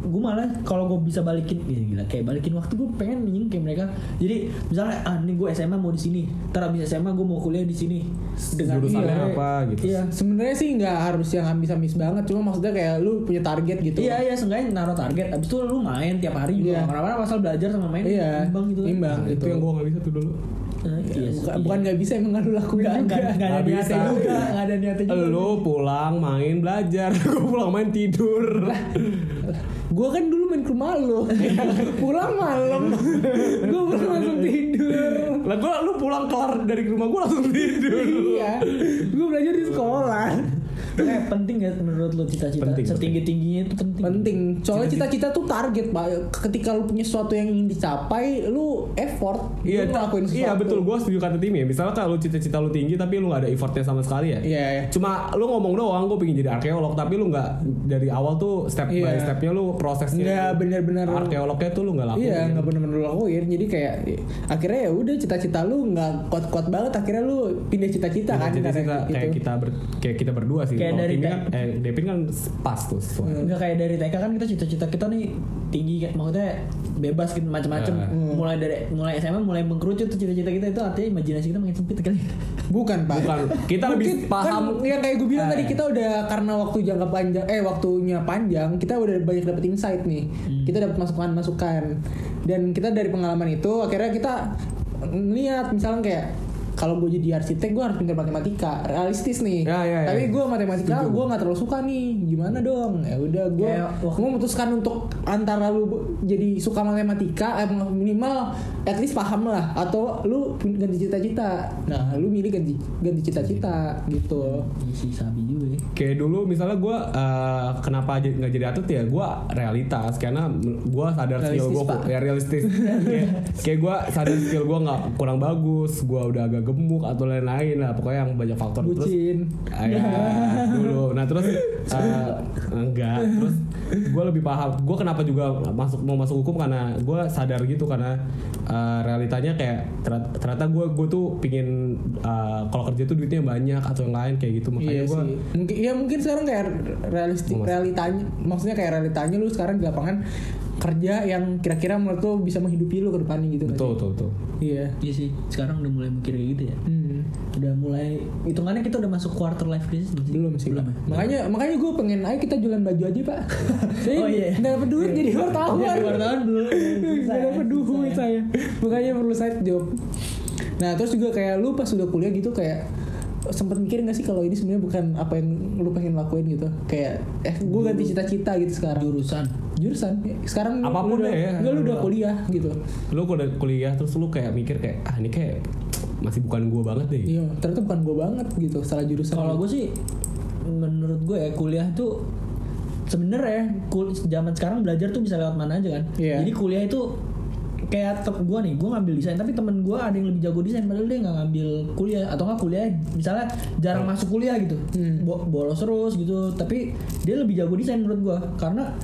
Gue malah kalau gue bisa balikin ya gila. Kayak balikin waktu gue pengen nying kayak mereka. Jadi misalnya ah ini gue SMA mau di sini. Ntar abis SMA gue mau kuliah di sini. Jurusannya iya, apa gitu. iya. Sebenarnya sih nggak harus yang ambis-ambis banget, cuma maksudnya kayak lu punya target gitu. Iya iya seenggaknya naruh target. Abis itu lu main tiap hari juga. Iya. Karena asal belajar sama main Iya, Imbang gitu kan. Imbang. itu yang gue nggak bisa tuh dulu Nah, iya, Bukan, iya. bukan nggak bisa emang nggak lu Nggak, nggak ada niatnya bisa. juga Nggak ada niatnya juga lu pulang main belajar gue pulang main tidur Gue kan dulu main ke rumah lu. Pulang malam. gue pulang langsung tidur. lah gue lu pulang kelar dari rumah gue langsung tidur iya. Gue belajar di sekolah. Eh, penting gak menurut lu cita-cita Penting, Setinggi-tingginya itu penting Penting. Soalnya cita-cita tuh target, Pak. Ketika lu punya sesuatu yang ingin dicapai, lu effort. Iya, lu ngelakuin sesuatu. iya betul. Gue setuju kata Tim ya. Misalnya kalau cita-cita lu tinggi tapi lu nggak ada effortnya sama sekali ya. Iya, iya. Cuma lu ngomong doang, gue pengen jadi arkeolog, tapi lu nggak dari awal tuh step by Iya. stepnya lu prosesnya. Nggak bener-bener- Arkeolognya tuh lu nggak lakuin. Iya, nggak bener-bener lu lakuin. Jadi kayak akhirnya ya udah cita-cita lu nggak kuat-kuat banget. Akhirnya lu pindah cita-cita kan. Cita-cita karena kayak gitu. kita ber, kayak kita berdua sih. Kayak Kalau dari kan, eh Devin kan pas tuh. sesuai. Enggak kayak dari TK kan kita cita-cita kita nih tinggi kayak maksudnya bebas gitu macam-macam. Eh. Mulai dari mulai SMA mulai mengkerucut tuh cita-cita kita itu artinya imajinasi kita makin sempit kali. Bukan pak. Bukan. Kita lebih paham- Kan, yang kayak gue bilang Eh. tadi kita udah karena waktu jangka panjang, eh waktunya panjang, kita udah banyak dapet insight nih. Hmm. Kita dapat masukan-masukan. Dan kita dari pengalaman itu akhirnya kita ngeliat misalnya kayak kalau gue jadi arsitek gue harus pintar matematika. Realistis nih. Ya, ya, ya. tapi gue matematika gue nggak terlalu suka nih. Gimana dong? Ya udah gue gue memutuskan untuk antara lu jadi suka matematika eh, minimal at least paham lah. Atau lu ganti cita-cita. Nah lu milih ganti ganti cita-cita gitu. Iya sih sabi gue. kayak dulu misalnya gue kenapa aja nggak jadi atlet ya gue realitas. Karena gue sadar skill Realistis, gue Pak. ya realistis. Kayak, kayak gue sadar skill gue nggak kurang bagus gue udah agak gemuk atau lain-lain lah. Pokoknya yang banyak faktor terus bucin. Ah, ya, dulu. Nah terus eh, enggak. Terus gue lebih paham. Gue kenapa juga masuk mau masuk hukum? Karena gue sadar gitu. Karena eh, realitanya kayak ternyata- gue gue tuh pingin eh, kalau kerja tuh duitnya banyak atau yang lain kayak gitu. Makanya iya gue mungkin ya mungkin sekarang kayak realistik Mau masuk. realitanya maksudnya kayak realitanya lu sekarang di lapangan kerja yang kira-kira menurut lu bisa menghidupi lu ke depannya gitu betul sih? betul betul iya Iya sih, sekarang udah mulai mikir kayak gitu ya. Hmm. Udah mulai hitungannya kita udah masuk quarter life crisis belum sih? belum sih Belum Pak. ya? makanya makanya gue pengen ayo kita jualan baju aja pak saya Oh, iya. nggak dapet duit jadi wartawan Jadi wartawan dulu. nggak dapet duit saya makanya perlu side job nah terus juga kayak lu pas udah kuliah gitu kayak sempat mikir gak sih kalau ini sebenarnya bukan apa yang lu pengen lakuin gitu kayak eh gue ganti cita-cita gitu sekarang Jurusan. jurusan sekarang lu- Apa pun lu udah, deh ya. enggak, lu udah kuliah gitu lu udah kuliah terus lu kayak mikir kayak ah ini kayak masih bukan gue banget deh iya ternyata bukan gue banget gitu salah jurusan Kalau gitu. gue sih menurut gue ya kuliah tuh sebenarnya kul zaman sekarang belajar tuh bisa lewat mana aja kan. Iya. Jadi kuliah itu kayak tem gue nih, gue ngambil desain tapi temen gue ada yang lebih jago desain padahal dia nggak ngambil kuliah atau nggak kuliah misalnya jarang masuk kuliah gitu, Hmm. Bo- bolos terus gitu. Tapi dia lebih jago desain menurut gue karena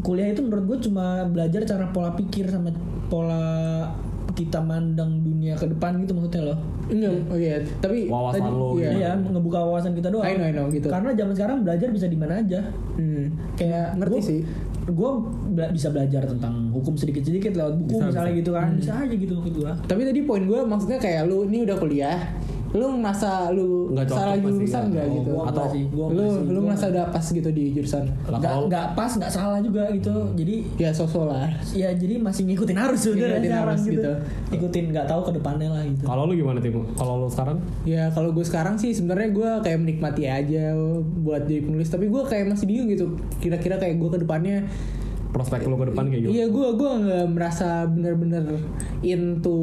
kuliah itu menurut gue cuma belajar cara pola pikir sama pola kita mandang dunia ke depan gitu maksudnya loh. enggak oh iya tapi Wawasan lu iya. Iya, ngebuka wawasan kita doang. I know, I know, gitu. Karena zaman sekarang belajar bisa di mana aja. Hmm. Kayak Ngerti gua- sih. Gue bisa belajar tentang hukum sedikit-sedikit lewat buku Bisa, misalnya bisa. gitu kan. Hmm. Bisa aja gitu maksud gue. Tapi tadi poin gue maksudnya kayak lu ini udah kuliah, lu merasa lu Nggak cocok salah jurusan nggak. Oh, gitu? Gua Atau sih, gua lu sih, lu merasa udah pas gitu di jurusan? Nggak pas nggak salah juga gitu. Jadi Ya sosok lah. ya jadi masih ngikutin arus sebenarnya Ngikutin sekarang arus gitu. gitu. Ikutin nggak tahu ke depannya lah gitu. kalau lu gimana tim kalau lu sekarang Ya kalau gue sekarang sih sebenarnya gue kayak menikmati aja buat jadi penulis, tapi gue kayak masih bingung gitu. Kira-kira kayak gue ke depannya prospek lu ke depan kayak gitu Iya gue gua nggak merasa bener-bener into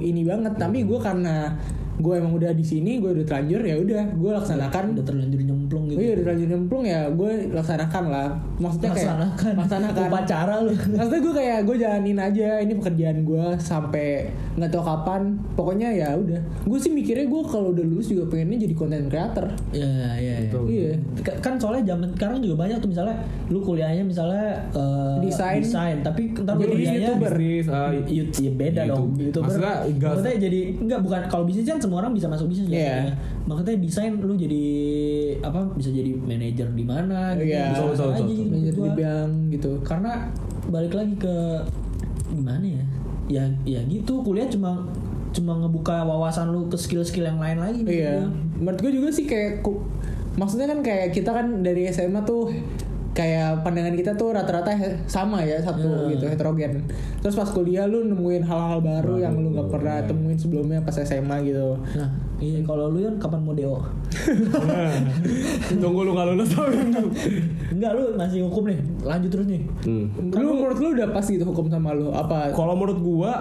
ini banget, tapi gue karena gue emang udah di sini, gue udah terlanjur ya udah gue laksanakan. Udah terlanjur nyemplung gitu. iya udah terlanjur nyemplung ya gue laksanakan lah Maksudnya kayak Laksanakan. Laksanakan Upacara lu. Maksudnya gue kayak gue jalanin aja Ini pekerjaan gue sampai nggak tahu kapan Pokoknya ya udah Gue sih mikirnya gue kalau udah lulus juga pengennya jadi content creator Iya, iya, iya. Iya Ka- kan soalnya zaman sekarang juga banyak tuh misalnya lu kuliahnya misalnya eh, Desain. desain tapi ntar Jadi kuliahnya YouTuber. Bisnis, eh, Yut- ya beda YouTube. dong youtuber Maksudnya enggak- maksudnya jadi enggak bukan kalau bisnis kan semua orang bisa masuk bisnis ya Iya. maksudnya desain lu jadi apa bisa jadi manajer di mana gitu Iya. bisa gitu Manajer gua. di bank gitu karena balik lagi ke gimana ya ya ya gitu kuliah cuma cuma ngebuka wawasan lu ke skill-skill yang lain lagi menurut Iya gua. Menurut gue juga sih kayak ku- Maksudnya kan kayak kita kan dari SMA tuh kayak pandangan kita tuh rata-rata sama ya satu Hmm. gitu heterogen. Terus pas kuliah lu nemuin hal-hal baru, Baru, yang lu nggak pernah iya. temuin sebelumnya pas SMA gitu. Nah, iya kalau lu kan kapan mau DO? tunggu lu nggak lulus Enggak lu masih hukum nih. Lanjut terus nih. hmm. lu menurut lu udah pas gitu hukum sama lu apa? Kalau menurut gua,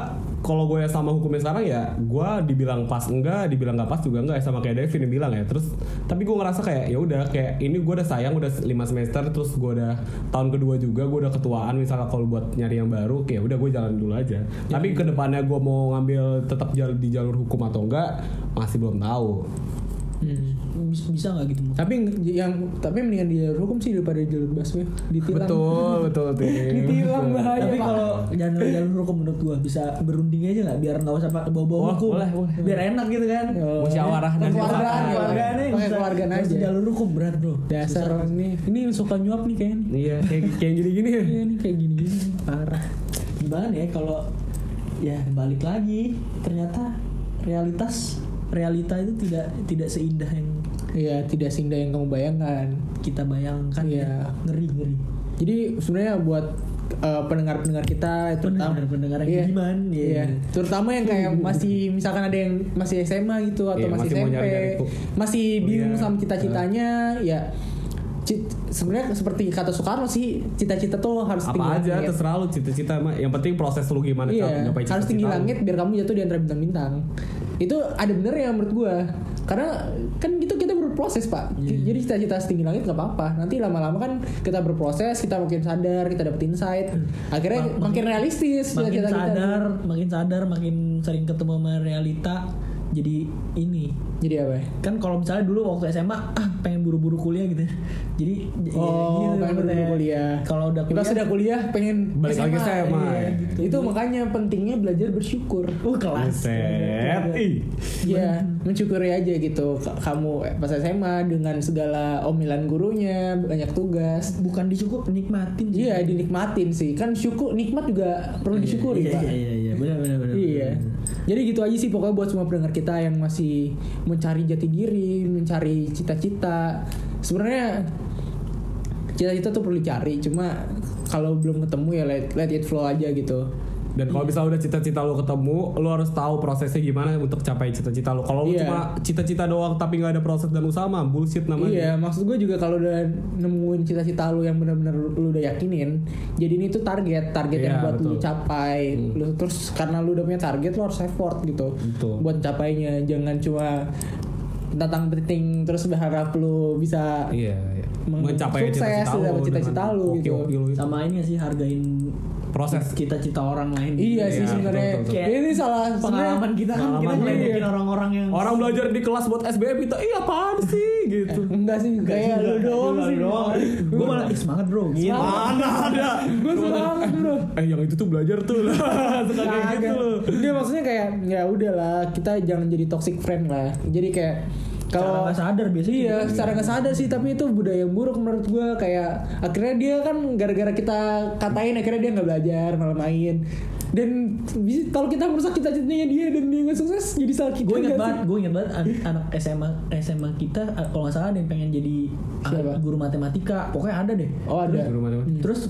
kalau gue sama hukumnya sekarang ya, gua dibilang pas enggak, dibilang nggak pas juga enggak ya sama kayak Devin yang bilang ya. Terus, tapi gue ngerasa kayak ya udah kayak ini gue udah sayang udah 5 semester, terus gue udah tahun kedua juga gue udah ketuaan misalnya kalau buat nyari yang baru, kayak udah gue jalan dulu aja. Tapi ke depannya gue mau ngambil tetap jal- di jalur hukum atau enggak masih belum tahu. Hmm. Bisa, nggak gitu? Mas? Tapi yang tapi mendingan di jalur hukum sih daripada di jalur busway ditilang. Betul, betul, Tim. Ditilang bahaya. Tapi kalau jalur jalur hukum menurut gua bisa berunding aja nggak biar nggak usah pak- bawa-bawa Oh, hukum. boleh, boleh. Biar enak gitu kan. Musyawarah dan ya. Keluargaan Pakai keluargaan aja. Jalur hukum berat bro. Dasar ini ini suka nyuap nih kayaknya. nih. Iya, kayak kayak gini-gini ya. Iya nih kayak gini-gini parah. Gimana ya kalau ya balik lagi ternyata realitas realita itu tidak tidak seindah yang Iya, tidak seindah yang kamu bayangkan. kita bayangkan Iya. ya. Ngeri ngeri. Jadi sebenarnya buat uh, pendengar-pendengar kita terutama Pendengar-pendengar yang Iya. budiman, iya. Iya. Terutama yang kayak masih misalkan ada yang masih SMA gitu atau Iya, masih, masih SMP, masih bingung kuliah. sama cita-citanya, ya ci- sebenarnya seperti kata Soekarno sih, cita-cita tuh harus tinggi Apa aja langit. terserah lu cita-cita mah. Yang penting proses lu gimana Iya, cap- nyapai harus tinggi langit biar kamu jatuh di antara bintang-bintang. Itu ada benernya menurut gua. karena kan gitu kita berproses pak. Jadi cita-cita setinggi langit nggak apa-apa. Nanti lama-lama kan kita berproses kita makin sadar kita dapet insight. Akhirnya Ma- makin realistis makin cita-cita kita. sadar makin sadar makin sering ketemu sama realita jadi ini jadi apa ya? kan kalau misalnya dulu waktu SMA ah pengen buru-buru kuliah gitu jadi Oh, ya pengen maksudnya. buru-buru kuliah. kalau udah Pas sudah kuliah pengen Balik lagi SMA, iya, ya. gitu. itu makanya pentingnya belajar bersyukur oh kelas Buset. Ya mensyukuri aja gitu Ka- kamu pas SMA dengan segala omelan gurunya banyak tugas bukan disyukur nikmatin. Iya dinikmatin sih kan syukur nikmat juga perlu disyukuri iya, pak. iya iya iya benar benar benar Iya. Jadi gitu aja sih pokoknya buat semua pendengar kita yang masih mencari jati diri, mencari cita-cita. Sebenarnya cita-cita tuh perlu dicari, cuma kalau belum ketemu ya let, let it flow aja gitu. Dan kalau misalnya udah cita-cita lo ketemu, lo harus tahu prosesnya gimana untuk capai cita-cita lo. Kalau lo Iya. cuma cita-cita doang tapi nggak ada proses dan usaha mah bullshit namanya. Iya, maksud gue juga kalau udah nemuin cita-cita lu yang benar-benar lu udah yakinin, jadi ini tuh target, target yang Iya, buat lu betul. Hmm. capai. Lu terus karena lu udah punya target, lu harus effort gitu Betul. buat capainya. Jangan cuma datang penting terus berharap lu bisa Iya, iya. Meng- Mencapai sukses, cita-cita lo dapat cita-cita lo gitu. lo sama ini sih hargain Proses. cita-cita orang lain Iya sih Iya, sebenarnya. betul, betul, betul. Ini salah pengalaman kita kan kita iya. orang-orang yang Orang belajar di kelas buat SBM kita, iya apaan sih gitu. Enggak sih, kayak lu doang sih. gue malah "Ih, semangat bro gitu Mana ada? Gue semangat bro. Eh yang itu tuh belajar tuh lah. Suka kayak gitu. Dia maksudnya kayak ya udahlah kita jangan jadi toxic friend lah. Jadi kayak kalau nggak sadar biasanya iya gitu. secara nggak sadar sih tapi itu budaya yang buruk menurut gue kayak akhirnya dia kan gara-gara kita katain akhirnya dia nggak belajar malah main. Dan kalau kita merusak cita-citanya dia dan dia nggak sukses jadi salah kita gue inget banget gue inget banget an- anak SMA SMA kita kalau nggak salah ada yang pengen jadi Siapa? guru matematika. Pokoknya ada deh. Oh ada. Guru matematika. terus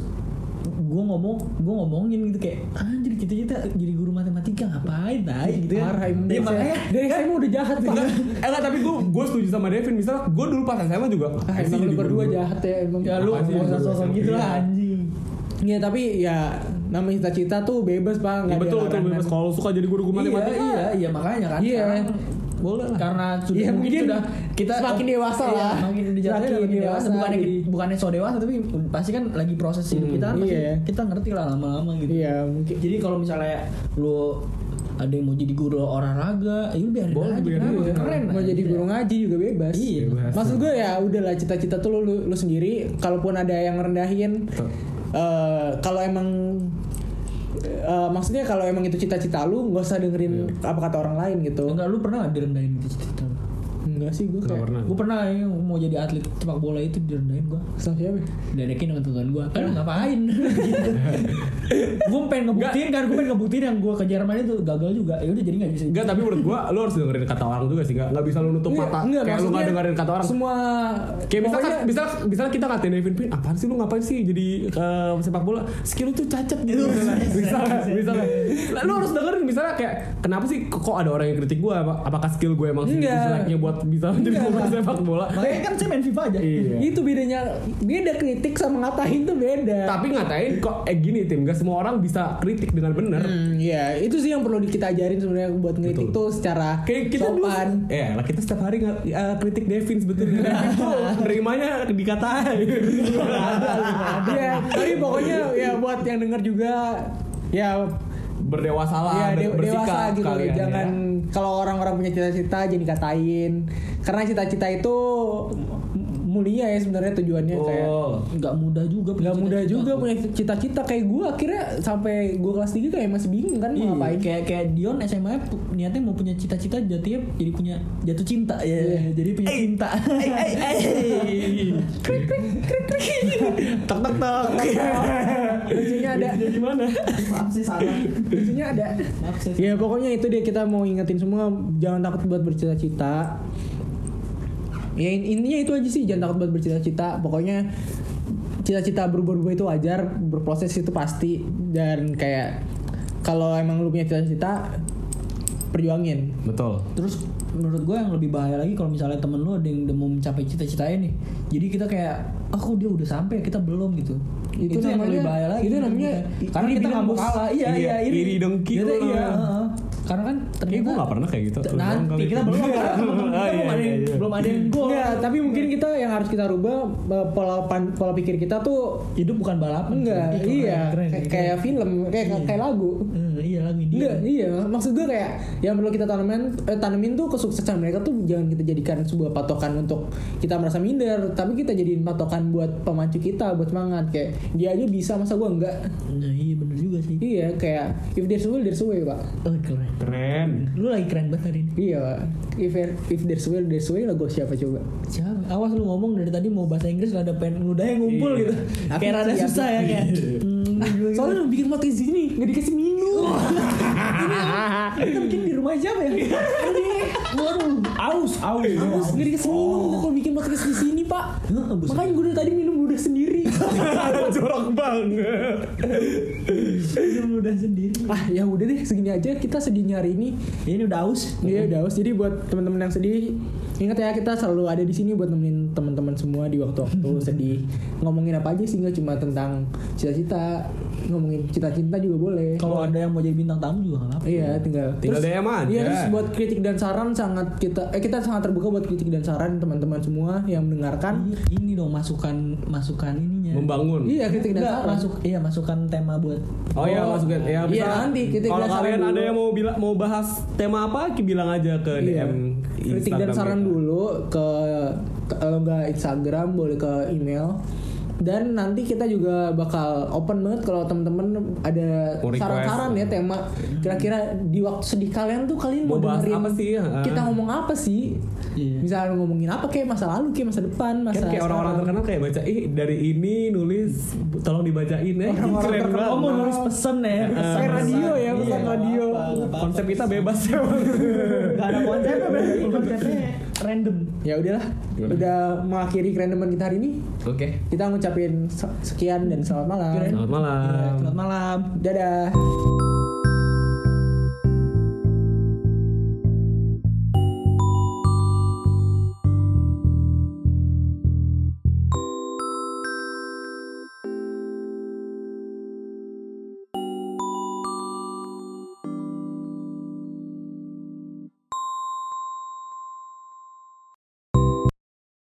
gue ngomong gue ngomongin gitu kayak anjir cita-cita jadi guru matematika ngapain tai? Gitu kan parah Iya, dari makanya saya dari saya udah jahat Enggak, eh enggak, tapi gue gue setuju sama Devin. Misalnya gue dulu pas SMA juga. ah, sih emang lu berdua jahat ya emang. Ya lu guru sosok gitu. lah Iya. anjing. Iya tapi ya nama cita-cita tuh bebas Ya nggak ada betul betul bebas. Kalau suka jadi guru guru matematika. iya. iya iya makanya kan Iya. Boleh lah. karena sudah Iya, mungkin, mungkin sudah kita semakin dewasa iya, lah. makin dijatuhin Semakin dewasa, dewasa, bukannya jadi- bukannya so dewasa tapi pasti kan lagi proses hidup kita kan pasti iya. kita ngerti lah lama-lama gitu Iya mungkin jadi kalau misalnya lu ada yang mau jadi guru olahraga ya biarin Boleh, aja biarin kenapa? aja. keren mau aja. jadi guru ngaji juga bebas. Iya. Bebas. Maksud gue ya udahlah cita-cita tuh lu, lu, lu sendiri. Kalaupun ada yang ngerendahin, Betul. eh, kalau emang eh, maksudnya kalau emang itu cita-cita lu, nggak usah dengerin apa kata orang lain gitu. enggak lu pernah gak direndahin cita-cita lu? Enggak sih gue Nggak kayak. pernah. gue pernah ya mau jadi atlet sepak bola itu direndahin gue Sama siapa? diadekin sama teman gue kan ngapain gue pengen ngebuktiin kan gue pengen ngebuktiin yang gue ke Jerman itu gagal juga ya udah jadi nggak bisa Enggak, tapi menurut gua lu harus dengerin kata orang juga sih, enggak enggak bisa lu nutup Enggak, mata. enggak, kayak maksudnya enggak dengerin kata orang. Semua Kayak misalkan, pokoknya- misal, misal kita ngatain Devin Pin, apaan sih lu ngapain sih jadi eh, sepak bola? Skill lu tuh cacat gitu. misalnya, misalnya. Lah, Lu harus dengerin misalnya kayak kenapa sih kok ada orang yang kritik gua? Apa- Apakah skill gue emang jeleknya buat bisa menjadi Enggak, pemain sepak bola? makanya kan saya main FIFA aja Iya. itu bedanya beda kritik sama ngatain tuh beda. Tapi ngatain kok eh gini tim, gak semua orang bisa kritik dengan benar. Hmm, ya itu sih yang perlu kita ajarin sebenarnya buat ngeritik Betul. tuh secara Kayak kita dulu, sopan. ya lah kita setiap hari nggak eh, kritik Devin sebetulnya. Devin tuh nerimanya dikatain. Iya, tapi pokoknya ya buat yang denger juga ya Berdewasa lah, ya de- bersikap dewasa gitu kalian ya. jangan kalau orang-orang punya cita-cita jadi katain karena cita-cita itu mulia ya sebenarnya tujuannya kayak Oh. nggak mudah juga nggak mudah juga punya cita-cita. Kayak gue akhirnya sampai gue kelas 3 kayak masih bingung kan mau Iya, ngapain. Kayak kayak Dion SMA niatnya mau punya cita-cita jatuhnya jadi punya jatuh cinta. Ya jadi punya cinta. Tok tok tok. lucunya ada. Gimana? maaf sih salah. Lucunya ada. Maaf sih Ya pokoknya itu dia kita mau ingetin semua. Jangan takut buat bercita-cita. Ya in- intinya itu aja sih jangan takut buat bercita-cita. Pokoknya cita-cita berubah-ubah itu wajar, berproses itu pasti. Dan kayak kalau emang lu punya cita-cita perjuangin. Betul. terus menurut gue yang lebih bahaya lagi kalau misalnya temen lu ada yang udah mau mencapai cita-citanya nih jadi kita kayak oh kok dia udah sampai? Kita belum gitu. Itu yang namanya- lebih bahaya lagi. itu namanya karena kita nggak mau kalah. Iya Iya, iya iri. iri dengki iya heeh. Karena kan ternyata gue gak pernah kayak gitu. nanti kita belum kita belum ada iya, yang iya. belum ada yang gol Enggak, tapi mungkin kita yang harus kita rubah pola pan- pola pikir kita tuh hidup bukan balapan enggak, iya, kayak, film, kayak kayak lagu. Eh, iya lagu ini Enggak, iya. Maksud gue kayak yang perlu kita tanamin, eh, tanemin tuh kesuksesan mereka tuh jangan kita jadikan sebuah patokan untuk kita merasa minder, tapi kita jadiin patokan buat pemacu kita, buat semangat. Kayak dia aja bisa, masa gue enggak? nah iya bener juga sih Iya, kayak if there's a will, there's a way, pak. oh keren Keren. lu lagi keren banget hari ini Iya, pak. If if there's a will, there's a way, lagu siapa coba? Siapa? Awas lu ngomong dari tadi mau bahasa Inggris gak ada pen ludahnya ngumpul Iya. gitu. Kayak rada iya, susah ya kayak. Hmm, gitu. Soalnya lu bikin podcast di sini nggak dikasih minum. kita bikin di rumah siapa ya? Waduh, Aus, aus, Terus nggak dikasih minum kalau bikin podcast di sini pak. Makanya gue dari tadi minum udah sendiri. Jorok banget. Lu udah sendiri. ah ya udah deh segini aja kita sedihnya hari ini. Ini udah aus. Iya udah haus. Jadi buat teman-teman yang sedih, ingat ya kita selalu ada di sini buat nemenin teman-teman semua di waktu-waktu sedih. Ngomongin apa aja sih nggak cuma tentang cita-cita, ngomongin cita-cita juga boleh. Kalau ada yang mau jadi bintang tamu juga gak apa-apa. Iya tinggal Tinggal DM aja. Iya terus buat kritik dan saran sangat kita eh kita sangat terbuka buat kritik dan saran teman-teman semua yang mendengarkan. Iya, ini dong masukan masukan ininya. Membangun. Iya kritik dan Enggak, saran. masuk iya masukan tema buat Oh, iya Oh, masukin ya iya, bisa. nanti kita Kalau kalian ada dulu. yang mau bilang mau bahas tema apa, bilang aja ke Iya. DM kritik dan saran kita. dulu ke ke- kalau nggak Instagram boleh ke email dan nanti kita juga bakal open banget kalau teman-teman ada saran-saran ya tema kira-kira di waktu sedih kalian tuh kalian mau, dengerin apa sih? Ah. kita ngomong apa sih Iya. misalnya ngomongin apa kayak masa lalu kayak masa depan masa Kan kayak orang-orang terkenal kayak baca ih dari ini nulis tolong dibacain ya Orang-orang keren terkenal Oh, mau nulis pesen ya. Pesan Kayak radio ya, pesan nggak radio. apa-apa, nggak apa-apa. Konsep kita bebas ya. Gak ada konsepnya berarti konsepnya random. ya udahlah Udah. udah mengakhiri kerendeman kita hari ini Oke. kita ngucapin se- sekian dan selamat malam Selamat malam. Iya, Selamat malam. dadah